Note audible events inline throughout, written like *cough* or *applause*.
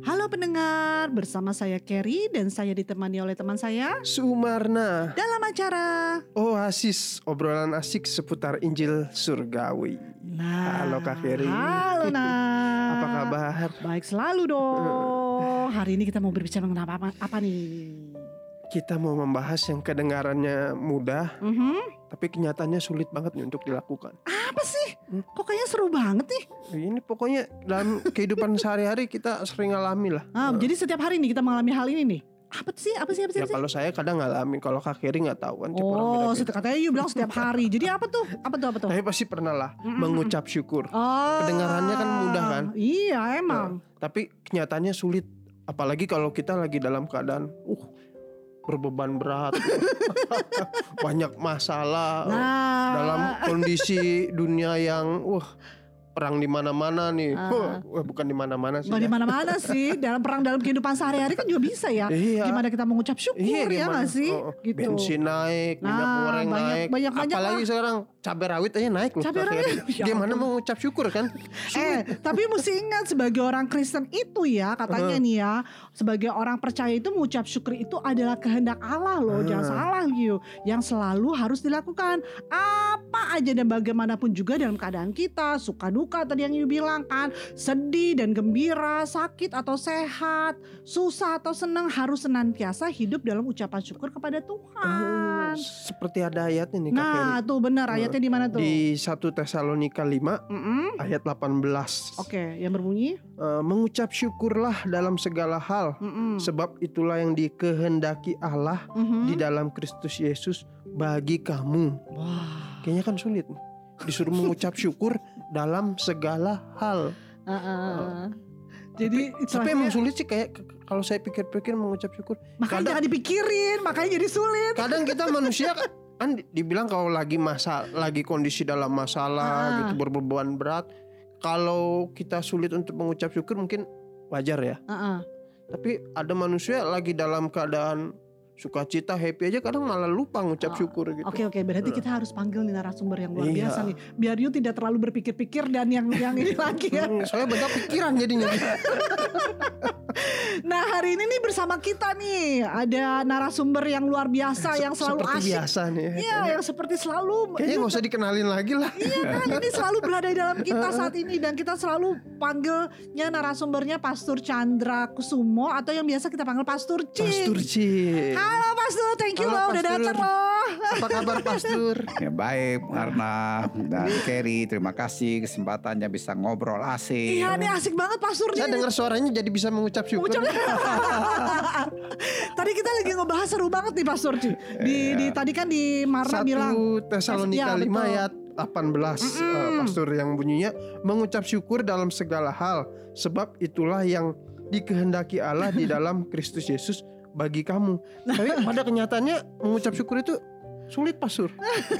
Halo pendengar, bersama saya Kerry dan saya ditemani oleh teman saya Sumarna dalam acara. Oasis obrolan asik seputar Injil Surgawi Nah, Halo, Kak Ferry. Halo *laughs* Nah. Apa kabar? Baik selalu dong. Hari ini kita mau berbicara mengenai apa, apa nih? Kita mau membahas yang kedengarannya mudah Mhm. Tapi kenyataannya sulit banget nih untuk dilakukan Apa sih? Kok kayaknya seru banget nih? Ini pokoknya dalam kehidupan sehari-hari kita sering alami lah Ah, Eh, Jadi setiap hari nih kita mengalami hal ini nih. Apa sih? Apa sih? Apa sih? Ya apa sih? kalau saya kadang ngalamin Kalau Kak Keri nggak tahu kan Oh, katanya you bilang setiap hari. Jadi apa tuh? Apa tuh? Apa tuh? Tapi pasti pernah lah Mm-mm. mengucap syukur Oh. Kedengarannya kan mudah kan? Iya, emang. Tapi kenyataannya sulit Apalagi kalau kita lagi dalam keadaan uh berbeban berat. *laughs* Banyak masalah Nah, dalam kondisi dunia yang wah perang di mana-mana nih. Ah. Wah, bukan di mana-mana sih. Di ya. mana-mana *laughs* sih. Dalam perang dalam kehidupan sehari-hari kan juga bisa ya. Iya. Gimana kita mengucap syukur ya gimana? nggak sih? Oh, gitu. Bensin naik, minyak Nah, goreng banyak- naik. banyak-banyak Apalagi lah. sekarang cabai rawit aja naik loh. Cabai rawit, ya Gimana mau ngucap syukur kan? Eh, tapi mesti ingat sebagai orang Kristen itu ya katanya Uh. nih ya, sebagai orang percaya itu mengucap syukur itu adalah kehendak Allah loh, Uh. jangan salah you, yang selalu harus dilakukan. Apa aja dan bagaimanapun juga dalam keadaan kita, suka duka tadi yang you bilang kan, sedih dan gembira, sakit atau sehat, susah atau senang harus senantiasa hidup dalam ucapan syukur kepada Tuhan. Eh, seperti ada ayatnya nih Kak. Nah, tuh benar ayatnya di mana tuh? Di 1 Tesalonika 5 Mm-mm. ayat 18. Oke, yang berbunyi. Eh, mengucap syukurlah dalam segala hal Mm-mm. sebab itulah yang dikehendaki Allah Mhm. di dalam Kristus Yesus bagi kamu. Wah. Kayaknya kan sulit. Disuruh mengucap syukur dalam segala hal. Ah, ah. Jadi Tapi emang sulit sih kayak kalau saya pikir-pikir mengucap syukur. makanya kadang- jangan dipikirin, makanya jadi sulit. Kadang kita *laughs* manusia kan di- dibilang kalau lagi masa lagi kondisi dalam masalah Ah. gitu berbeban berat. Kalau kita sulit untuk mengucap syukur mungkin wajar ya. Ah, ah. Tapi ada manusia lagi dalam keadaan sukacita, happy aja kadang malah lupa ngucap Oh, syukur gitu. Oke oke, berarti kita harus panggil nih narasumber yang luar Iya. biasa nih, biar you tidak terlalu berpikir-pikir dan yang yang ini *laughs* lagi ya. Hmm, soalnya banyak pikiran jadinya. *laughs* Nah hari ini nih bersama kita nih ada narasumber yang luar biasa yang selalu Seperti asik. biasa nih. Iya, yang seperti selalu. Kayaknya nggak usah dikenalin lagi lah. Iya kan ini *laughs* selalu berada di dalam kita saat ini dan kita selalu panggilnya narasumbernya Pastor Chandra Kusumo atau yang biasa kita panggil Pastor Cin. Pastur Ci. Halo Pastor, thank you Halo, loh udah datang loh. Apa kabar Pastur? *laughs* Ya baik karena dan Kerry terima kasih kesempatannya bisa ngobrol asik. Iya nih asik banget Pastor Saya dengar suaranya jadi bisa mengucap syukur. Ucap- *laughs* Tadi kita lagi ngebahas seru banget nih Pastor Cin. Di, di tadi kan di Marna bilang. Satu Tesalonika Ya, 5 betul. ayat 18 eh, Pastor yang bunyinya mengucap syukur dalam segala hal sebab itulah yang dikehendaki Allah di *laughs* dalam Kristus Yesus bagi kamu. Tapi *laughs* pada kenyataannya mengucap syukur itu sulit Pastor.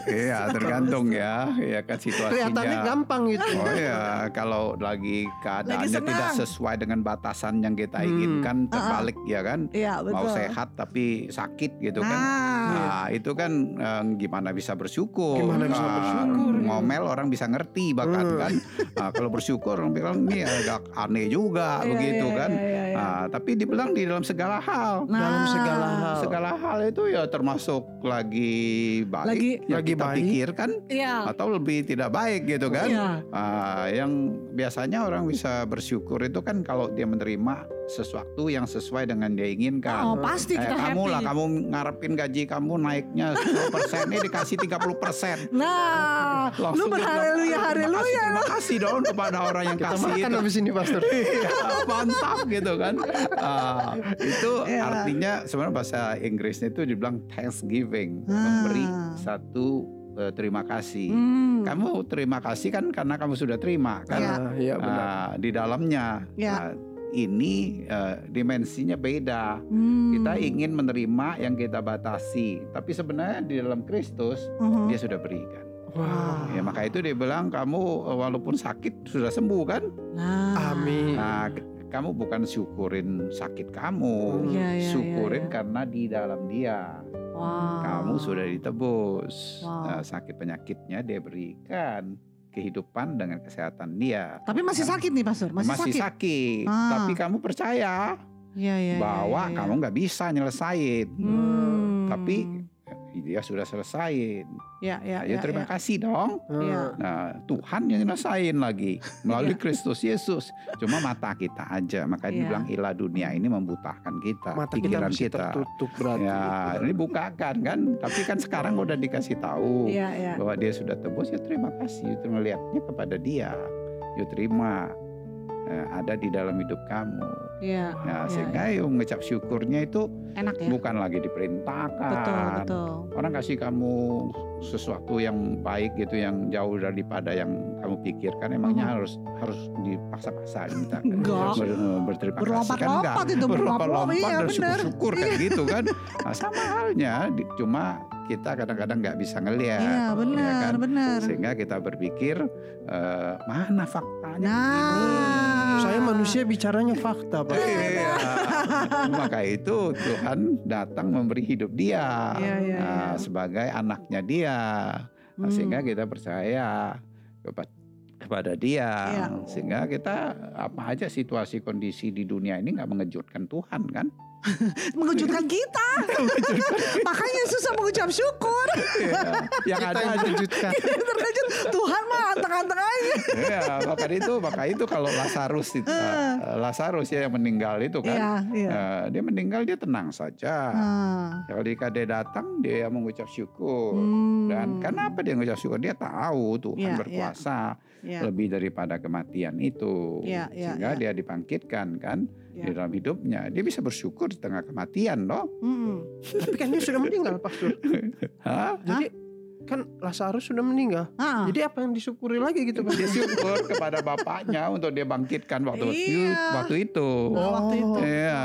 Iya tergantung ya, ya kan Kelihatannya situasinya. gampang gitu. Oh ya, kalau lagi keadaannya senang. tidak sesuai dengan batasan yang kita Hmm. inginkan, terbalik ya kan, Iya betul. mau sehat tapi sakit gitu kan. Nah, Nah itu kan eh, gimana bisa bersyukur? Gimana bisa Ah, bersyukur, ya. Ngomel orang bisa ngerti bahkan Hmm. kan. Nah, *laughs* kalau bersyukur orang bilang ini agak aneh juga Iya, begitu iya, kan. iya, iya, iya. Nah, tapi dibilang di dalam segala hal. Nah. Dalam segala hal. Segala hal itu ya termasuk lagi baik Lagi- yang Lagi kita baik. pikirkan Iya. atau lebih tidak baik gitu kan. Iya. Ah, yang biasanya orang bisa bersyukur itu kan kalau dia menerima sesuatu yang sesuai dengan dia inginkan. Oh pasti Eh, kita kamu happy. lah kamu ngarepin gaji kamu naiknya 10% ini dikasih 30%. Nah, lu Langsung dia berhaleluya haleluya. Terima kasih, dong kepada orang yang Kita kasih makan itu. habis ini Pastor. *laughs* Iya, mantap gitu kan. Ah, itu Iya. artinya sebenarnya bahasa Inggrisnya itu dibilang thanksgiving, Ah. memberi satu eh, terima kasih. Hmm. Kamu terima kasih kan karena kamu sudah terima kan Iya. Ah, iya benar. Ah, di dalamnya. Iya. Nah, ini eh, dimensinya beda. Hmm. Kita ingin menerima yang kita batasi, tapi sebenarnya di dalam Kristus Mhm. dia sudah berikan. Wah. Ya maka itu dia bilang kamu eh, walaupun sakit sudah sembuh kan? Nah. Amin. Nah, kamu bukan syukurin sakit kamu, Iya, iya, syukurin iya. karena di dalam dia Wow. kamu sudah ditebus. Wow. Nah, sakit penyakitnya dia berikan kehidupan dengan kesehatan dia. Tapi masih Kan? sakit nih Pastor, masih, Masih sakit. sakit, Ah. tapi kamu percaya iya, iya, bahwa iya, iya. kamu nggak bisa nyelesain. Hmm. Tapi Dia sudah selesai. ya, ya, Ayo ya, terima ya. kasih dong. Iya. Nah, Tuhan yang nyelesain lagi melalui Kristus Yesus. Cuma mata kita aja, makanya Iya. dibilang ilah dunia ini membutakan kita, Mata kita pikiran kita. tertutup berarti. Ya, ini bukakan kan. Tapi kan sekarang udah dikasih tahu Iya, iya. bahwa dia sudah tebus. Ya terima kasih. Itu melihatnya kepada dia. Yuk terima. Eh, ada di dalam hidup kamu. Iya. Nah, Iya, sehingga yuk mengucap syukurnya itu Enak ya. bukan lagi diperintahkan. Betul, betul. Orang kasih kamu sesuatu yang baik gitu yang jauh daripada yang kamu pikirkan emangnya Mhm. harus harus dipaksa-paksa minta *laughs* Enggak. ber, berterima kasih kan enggak itu, berlompat-lompat, iya, dan benar. syukur-syukur kan gitu kan *laughs* nah, sama halnya di- cuma kita kadang-kadang nggak bisa ngelihat Iya, ya benar, kan? benar. sehingga kita berpikir eh, mana faktanya Nah. Saya manusia bicaranya fakta, Pak. Iya. *laughs* Maka itu Tuhan datang memberi hidup dia Iya, iya, nah, iya. sebagai anaknya dia. Nah, Hmm. Sehingga kita percaya kepada dia. Iya. Sehingga kita apa aja situasi kondisi di dunia ini nggak mengejutkan Tuhan kan? *laughs* Mengejutkan kita. *laughs* Makanya susah mengucap syukur. Iya. Yang Kita ada mengejutkan. *laughs* Terkejut. Tuhan mah anteng-anteng aja. Iya, maka itu maka itu kalau Lazarus itu eh, Lazarus ya yang meninggal itu kan. Iya, iya. eh, dia meninggal dia tenang saja. Ah. Ketika dia datang dia mengucap syukur. Hmm. Dan kenapa dia mengucap syukur? Dia tahu Tuhan iya. berkuasa Iya, lebih daripada kematian itu. Iya, iya, Sehingga iya. dia dibangkitkan kan di iya. dalam hidupnya. Dia bisa bersyukur di tengah kematian loh. Mm-mm. Tapi kan dia sudah meninggal, Pastor. *laughs* Hah? Jadi kan Lazarus sudah meninggal. Ah. Jadi apa yang disyukuri lagi gitu, Pak? Dia syukur kepada bapaknya untuk dia bangkitkan waktu Iya. waktu itu. Nah, waktu itu. Iya,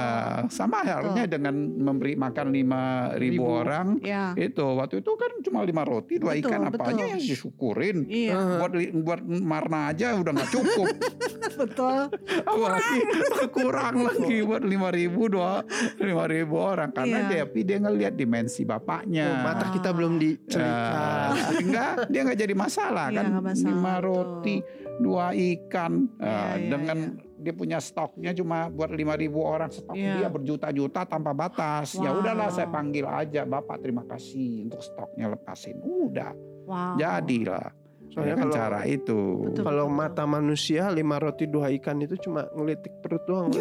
sama halnya dengan memberi makan lima ribu, Ribu. orang. Ya. Itu waktu itu kan cuma lima roti, dua Betul, ikan apa betul. aja yang disyukurin. Iya. Buat buat Marna aja udah nggak cukup. *laughs* betul. Apalagi kurang lagi buat lima ribu dua lima ribu orang karena Iya. dia tapi dia ngelihat dimensi bapaknya. Oh, mata kita belum dicelikan. Ya, sehingga dia nggak jadi masalah Iya, kan masalah, lima betul. roti dua ikan Iya, eh, iya, dengan dia punya stoknya cuma buat lima ribu orang stok Iya. dia berjuta-juta tanpa batas ya Wow. udahlah saya panggil aja bapak terima kasih untuk stoknya lepasin udah Wow. jadilah Soalnya kalau cara itu Betul. kalau mata manusia lima roti dua ikan itu cuma ngelitik perut doang. *laughs*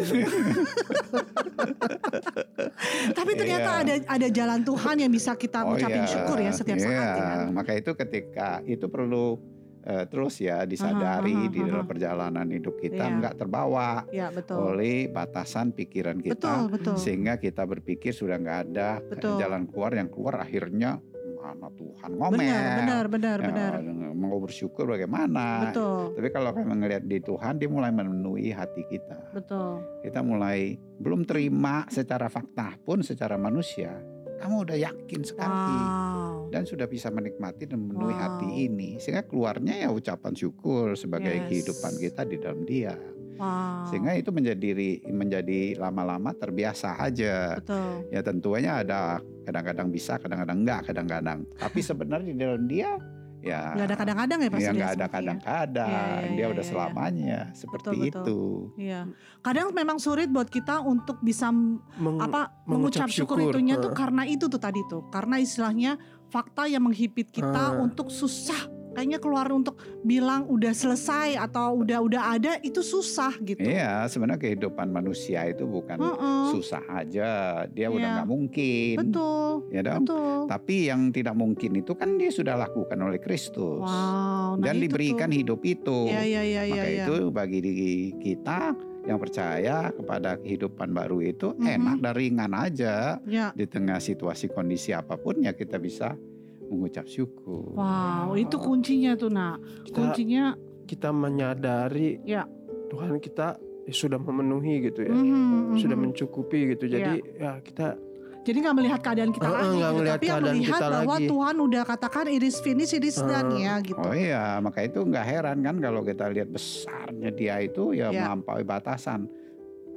Tapi ternyata Iya. ada ada jalan Tuhan yang bisa kita Oh ngucapin iya, syukur ya setiap iya. saat ya kan. Maka itu ketika itu perlu eh, terus ya disadari Aha, aha, di dalam aha. perjalanan hidup kita Iya. nggak terbawa Ya betul. oleh batasan pikiran kita Betul, betul. sehingga kita berpikir sudah nggak ada Betul. jalan keluar yang keluar akhirnya mana Tuhan ngomel. Benar, benar, benar, Ya, benar. Mau bersyukur bagaimana? Betul, Tapi kalau kami melihat di Tuhan, dia mulai memenuhi hati kita. betul. Kita mulai belum terima secara fakta pun secara manusia. Kamu udah yakin sekali Wow. dan sudah bisa menikmati dan memenuhi Wow. hati ini sehingga keluarnya ya ucapan syukur sebagai Yes. kehidupan kita di dalam dia Wow. sehingga itu menjadi menjadi lama-lama terbiasa aja betul. ya tentunya ada kadang-kadang bisa kadang-kadang enggak kadang-kadang tapi *laughs* sebenarnya di dalam dia ya Nggak ada kadang-kadang ya Pak ya Surya nggak ada sepertinya? kadang-kadang Iya, iya, dia iya, udah iya, selamanya seperti Betul, betul. itu Iya. Kadang memang sulit buat kita untuk bisa Meng- apa mengucap mengucap syukur, syukur, itunya tuh karena itu tuh tadi tuh. Karena istilahnya fakta yang menghipit kita Ah. untuk susah kayaknya keluar untuk bilang udah selesai atau udah udah ada itu susah gitu. Iya, sebenarnya kehidupan manusia itu bukan Heeh. susah aja. Dia udah Iya. nggak mungkin. Betul. Ya dong. Betul. Tapi yang tidak mungkin itu kan dia sudah lakukan oleh Kristus. Wow. Nah Dan diberikan tuh. hidup itu. Iya iya iya iya. Maka iya. itu bagi diri kita yang percaya kepada kehidupan baru itu Mhm. enak dan ringan aja. Ya. Di tengah situasi kondisi apa pun ya kita bisa mengucap syukur. Wow, itu kuncinya tuh nak. kita Kuncinya kita menyadari Ya. Tuhan kita ya sudah memenuhi gitu ya. mhm, Sudah mhm. mencukupi gitu. Jadi ya kita Jadi nggak melihat keadaan kita Heeh, lagi, gitu. tapi yang keadaan melihat kita bahwa lagi. Tuhan udah katakan iris finish, iris done Heeh. ya gitu. Oh iya, maka itu nggak heran kan kalau kita lihat besarnya dia itu ya Ya. melampaui batasan.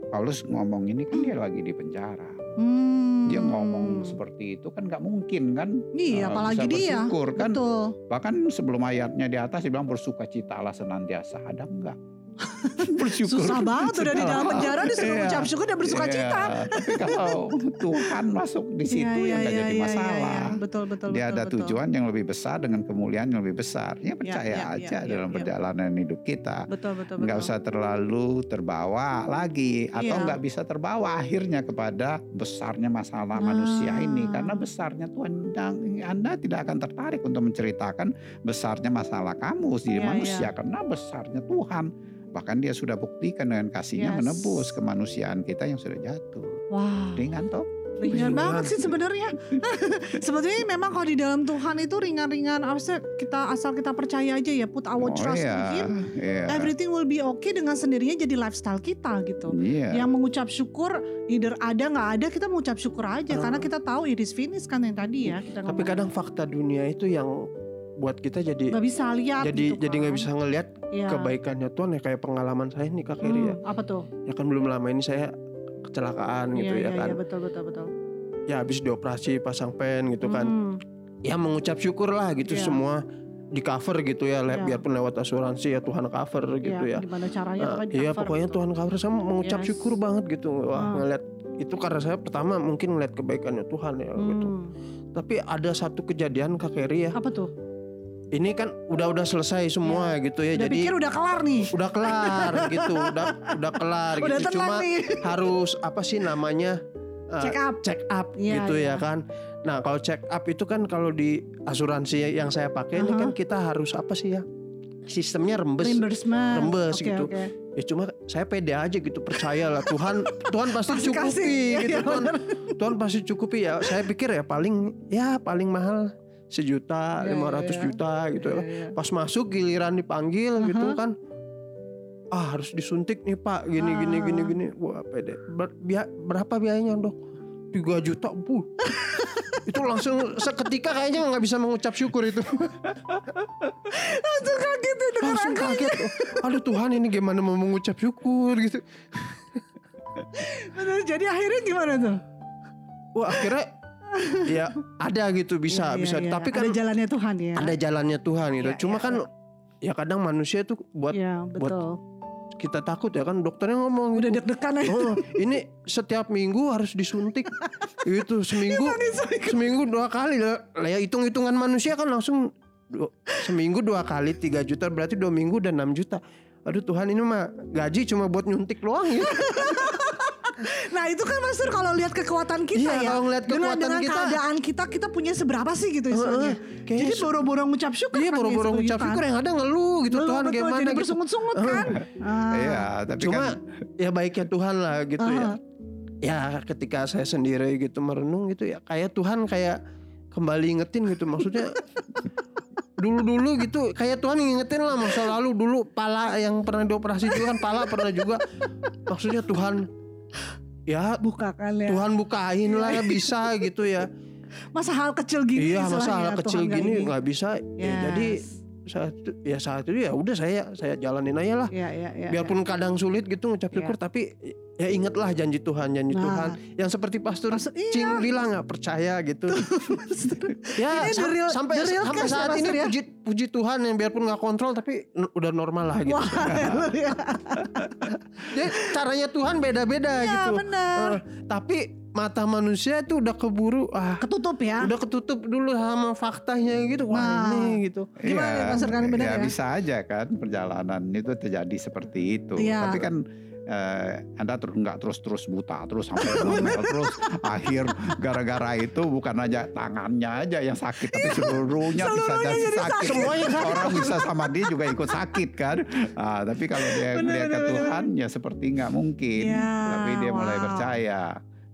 Paulus ngomong ini kan dia lagi di penjara. Hmm. Dia ngomong seperti itu kan nggak mungkin kan? Iya, eh, apalagi bisa dia. bersyukur kan? Betul. Bahkan sebelum ayatnya di atas dia bilang bersuka citalah senantiasa. Ada enggak? *laughs* bersyukur. Susah banget udah di dalam penjara disuruh Iya. mengucap syukur dan bersuka cita. Iya, Tapi kalau Tuhan masuk di situ ya nggak jadi masalah. Betul betul Dia betul, ada betul. tujuan yang lebih besar dengan kemuliaan yang lebih besar. Ya percaya ya, ya, aja ya, dalam ya. perjalanan hidup kita. Betul betul Nggak usah terlalu terbawa lagi atau Iya. nggak bisa terbawa akhirnya kepada besarnya masalah Nah. manusia ini karena besarnya Tuhan yang- Anda tidak akan tertarik untuk menceritakan besarnya masalah kamu di Iya, manusia iya. karena besarnya Tuhan bahkan dia sudah buktikan dengan kasihnya Yes. menebus kemanusiaan kita yang sudah jatuh Wah, ringan toh ringan Ringan. banget sih sebenarnya. *laughs* Sebetulnya memang kalau di dalam Tuhan itu ringan-ringan. Harusnya kita asal kita percaya aja ya, put our Oh, trust to iya, Him. iya. Everything will be okay dengan sendirinya jadi lifestyle kita gitu. Iya. Yang mengucap syukur, either ada nggak ada kita mengucap syukur aja Ah. karena kita tahu it is finished kan yang tadi ya. Kita Tapi ngomong. kadang fakta dunia itu yang buat kita jadi nggak bisa lihat. jadi gitu jadi nggak kan. bisa ngelihat Iya. kebaikannya Tuhan ya kayak pengalaman saya nih Kak Keri ya. Hmm, Apa tuh? Ya kan belum lama ini saya kecelakaan gitu Iya, ya iya, kan. iya, betul betul betul. Ya habis dioperasi pasang pen gitu kan. Hmm, Ya mengucap syukur lah gitu Iya. semua di cover gitu ya, Iya. biarpun lewat asuransi ya Tuhan cover gitu iya, ya. Gimana caranya Nah, pokoknya iya pokoknya gitu. Tuhan cover sama mengucap Yes. syukur banget gitu. Wah Ah. ngeliat itu karena saya pertama mungkin ngeliat kebaikannya Tuhan ya gitu. Hmm, Tapi ada satu kejadian Kak Keri ya. Apa tuh? Ini kan udah-udah selesai semua gitu ya. Udah Jadi pikir udah kelar nih. udah kelar *laughs* gitu, udah udah kelar Udah gitu. Cuma nih. harus apa sih namanya? uh, Check up. check up Iya, gitu iya. ya kan. Nah, kalau check up itu kan kalau di asuransi yang saya pakai ini Aha. kan kita harus apa sih ya? Sistemnya rembes. Rembes Oke, gitu. oke. Ya cuma saya pede aja gitu percaya lah Tuhan *laughs* Tuhan pasti cukupi kasih. Iya, gitu iya, Tuhan. Tuhan pasti cukupi ya. Saya pikir ya paling ya paling mahal sejuta Iya, lima iya, ratus iya. juta gitu ya. Iya. Pas masuk giliran dipanggil gitu Aha. kan ah harus disuntik nih Pak gini gini gini Ah. gini wah pede Ber- bia- berapa biayanya dok 3 juta bu *laughs* itu langsung seketika kayaknya nggak bisa mengucap syukur itu *laughs* Langsung kaget dengar langsung kaget aduh Tuhan ini gimana mau mengucap syukur gitu Bener, Jadi akhirnya gimana tuh? wah akhirnya ya ada gitu bisa Iya, iya, bisa iya. tapi kan ada jalannya Tuhan ya. ada jalannya Tuhan gitu Iya, cuma iya, kan ya kadang manusia tuh buat Iya, buat betul. kita takut ya kan dokternya ngomong Udah gitu. deg-degan aja. Oh, ini setiap minggu harus disuntik. *laughs* itu seminggu seminggu dua kali lah. Ya hitung-hitungan manusia kan langsung du- seminggu dua kali 3 juta berarti dua minggu dan 6 juta. Aduh Tuhan ini mah gaji cuma buat nyuntik doang ya. *laughs* Nah itu kan Mas Nur kalau lihat kekuatan kita Iya, ya. kalau ngeliat dengan, kekuatan dengan kita. keadaan kita kita punya seberapa sih gitu istilahnya. Kayaknya Jadi boro-boro ngucap syukur Iya kan boro-boro ya, ngucap sejutaan. syukur yang ada ngeluh gitu Ngeluh, Tuhan betul, gimana jadi gitu. bersungut-sungut kan. Ah. Iya, tapi Cuma kan ya baiknya Tuhan lah gitu ya. Aha. Ya ketika saya sendiri gitu merenung gitu ya kayak Tuhan kayak kembali ingetin gitu maksudnya *laughs* dulu-dulu gitu kayak Tuhan ngingetin lah masa lalu dulu pala yang pernah dioperasi juga kan pala pernah juga maksudnya Tuhan ya Bukakan ya. Tuhan bukain lah bisa gitu ya Masa hal kecil gini iya masa hal kecil gini ini. nggak bisa ya, jadi Yes. Saat itu ya saat itu ya udah saya saya jalanin aja lah Iya, iya, iya, biarpun kadang sulit gitu ngucap Iya. syukur tapi ya ingatlah janji Tuhan janji Nah. Tuhan yang seperti pastor Pastor, iya. Cing bilang nggak percaya gitu *laughs* ya Ini sam- real- sampai real sampai ya, saat ini ya? puji puji Tuhan yang biarpun nggak kontrol tapi udah normal lah gitu Wah. *laughs* Jadi caranya Tuhan beda-beda Iya, gitu benar. Eh, tapi mata manusia itu udah keburu ah Ketutup ya. udah ketutup dulu sama faktanya gitu wah Nah. ini gitu Gimana benar ya, ya? bisa aja kan perjalanan itu terjadi seperti itu. Iya. Tapi kan eh, Anda terus nggak terus-terus buta terus sampai ngomel terus *laughs* akhir gara-gara itu bukan aja tangannya aja yang sakit tapi seluruhnya, bisa Seluruhnya jadi jadi sakit. sakit. Semuanya sakit. Orang bisa sama dia juga ikut sakit kan. Ah, tapi kalau dia melihat Tuhan ya seperti nggak mungkin. Ya, tapi dia mulai wow. percaya.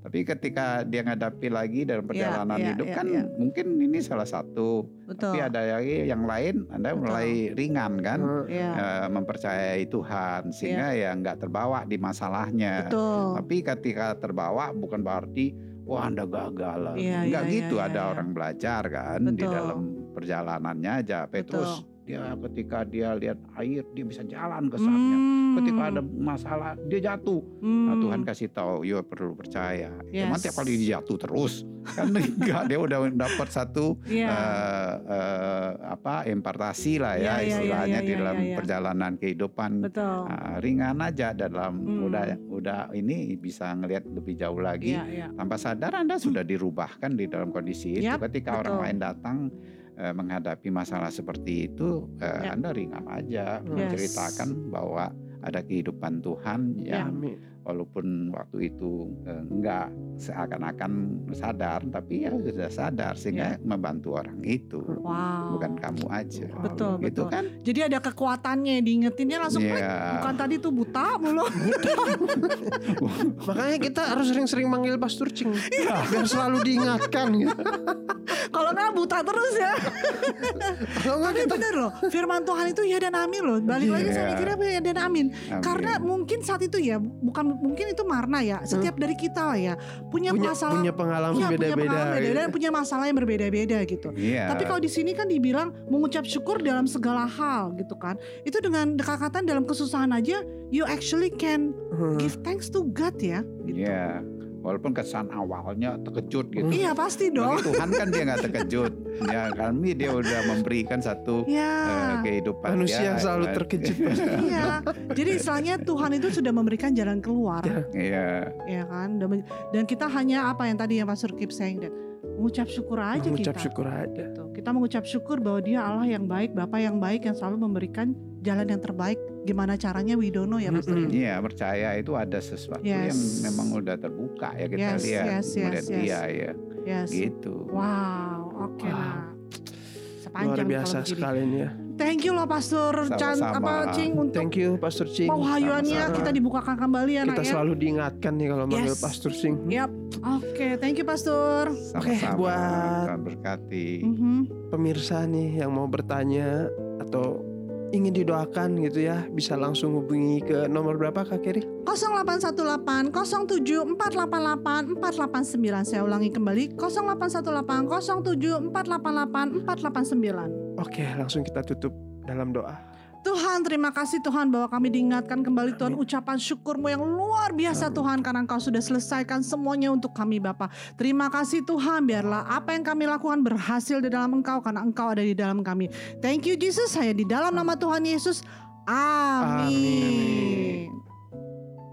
Tapi ketika dia ngadapi lagi dalam perjalanan iya, hidup iya, kan iya. mungkin ini salah satu Betul. tapi ada lagi yang lain Anda Betul. mulai ringan kan Eh, Iya. eh, mempercayai Tuhan sehingga ya nggak terbawa di masalahnya. Betul. Tapi ketika terbawa bukan berarti wah Anda gagal lah. Iya, Nggak iya, gitu iya, ada iya. orang belajar kan di Betul. dalam perjalanannya aja. Petrus dia ketika dia lihat air dia bisa jalan ke sana. Ketika ada masalah dia jatuh. Nah, Hmm. Tuhan kasih tahu, yo perlu percaya. Cuman Yes. tiap kali dia jatuh terus, kan *laughs* enggak dia udah dapat satu Iya. eh, eh, apa impartasi lah Iya, ya iya, istilahnya iya, di iya, dalam iya, iya. perjalanan kehidupan Betul. Ah, ringan aja dalam Hmm. udah udah ini bisa ngelihat lebih jauh lagi Iya, iya. tanpa sadar Anda sudah dirubahkan di dalam kondisi itu Yap, ketika orang betul. lain datang eh, menghadapi masalah seperti itu eh, Yap. Anda ringan aja Yes. menceritakan bahwa ada kehidupan Tuhan Ya. yang Amin. walaupun waktu itu eh, enggak seakan-akan sadar tapi ya sudah sadar sehingga membantu orang itu Wow. bukan kamu aja Betul, gitu betul. kan Jadi ada kekuatannya diingetinnya langsung. Iya. Bukan tadi tuh buta mulu. Makanya kita harus sering-sering manggil Pastor Cing. Iya. Biar selalu diingatkan gitu. *laughs* Buta terus ya. *laughs* Tapi kita bener loh, firman Tuhan itu ya dan amin loh. Balik lagi Iya. saya mikirnya ya dan amin. Amin. Karena mungkin saat itu ya, bukan mungkin itu Marna ya. Setiap dari kita lah ya punya, punya masalah, punya pengalaman Iya, punya beda-beda. pengalaman beda gitu. dan punya masalah yang berbeda-beda gitu. Iya. Tapi kalau di sini kan dibilang mengucap syukur dalam segala hal gitu kan. Itu dengan dekatan dalam kesusahan aja, you actually can Hmm. give thanks to God ya. Gitu. Iya. Walaupun kesan awalnya terkejut gitu. Iya pasti dong. Bagi Tuhan kan dia nggak *laughs* terkejut. ya kami dia udah memberikan satu eh, Ya. kehidupan Manusia dia, selalu eh, terkejut. *laughs* Iya, jadi istilahnya Tuhan itu sudah memberikan jalan keluar, Iya. ya kan? Dan- Dan kita hanya apa yang tadi yang Pastor keep saying that mengucap syukur aja Mengucap kita. syukur aja. Gitu. Kita mengucap syukur bahwa Dia Allah yang baik, Bapa yang baik yang selalu memberikan jalan yang terbaik. Gimana caranya we don't know ya Pastor. Mm-mm. ya? Iya percaya itu ada sesuatu Yes. yang memang udah terbuka ya kita Yes, lihat yes, yes, melihat yes. dia ya Yes. gitu. Wow, oke Wow. nah. Luar Sepanjang nih biasa sekali nih ya. Thank you loh Pastor Chan apa Cing untuk Thank you Pastor Cing. Sama-sama. kita dibukakan kembali ya Kita ya. selalu diingatkan nih kalau manggil Yes. Pastor Cing. Yap. Oke, thank you Pastor. Sama-sama. buat- Tuhan berkati. Mhm. Pemirsa nih yang mau bertanya atau ingin didoakan gitu ya, bisa langsung hubungi ke nomor berapa Kak Keri? 0818 07 488 489 Saya ulangi kembali 0818 07 488 489 Oke, langsung kita tutup dalam doa. Tuhan terima kasih Tuhan bahwa kami diingatkan kembali Tuhan ucapan syukurmu yang luar biasa Tuhan karena Engkau sudah selesaikan semuanya untuk kami Bapak. Terima kasih Tuhan biarlah apa yang kami lakukan berhasil di dalam Engkau karena Engkau ada di dalam kami. Thank you Jesus saya di dalam nama Tuhan Yesus. Amin. Amin.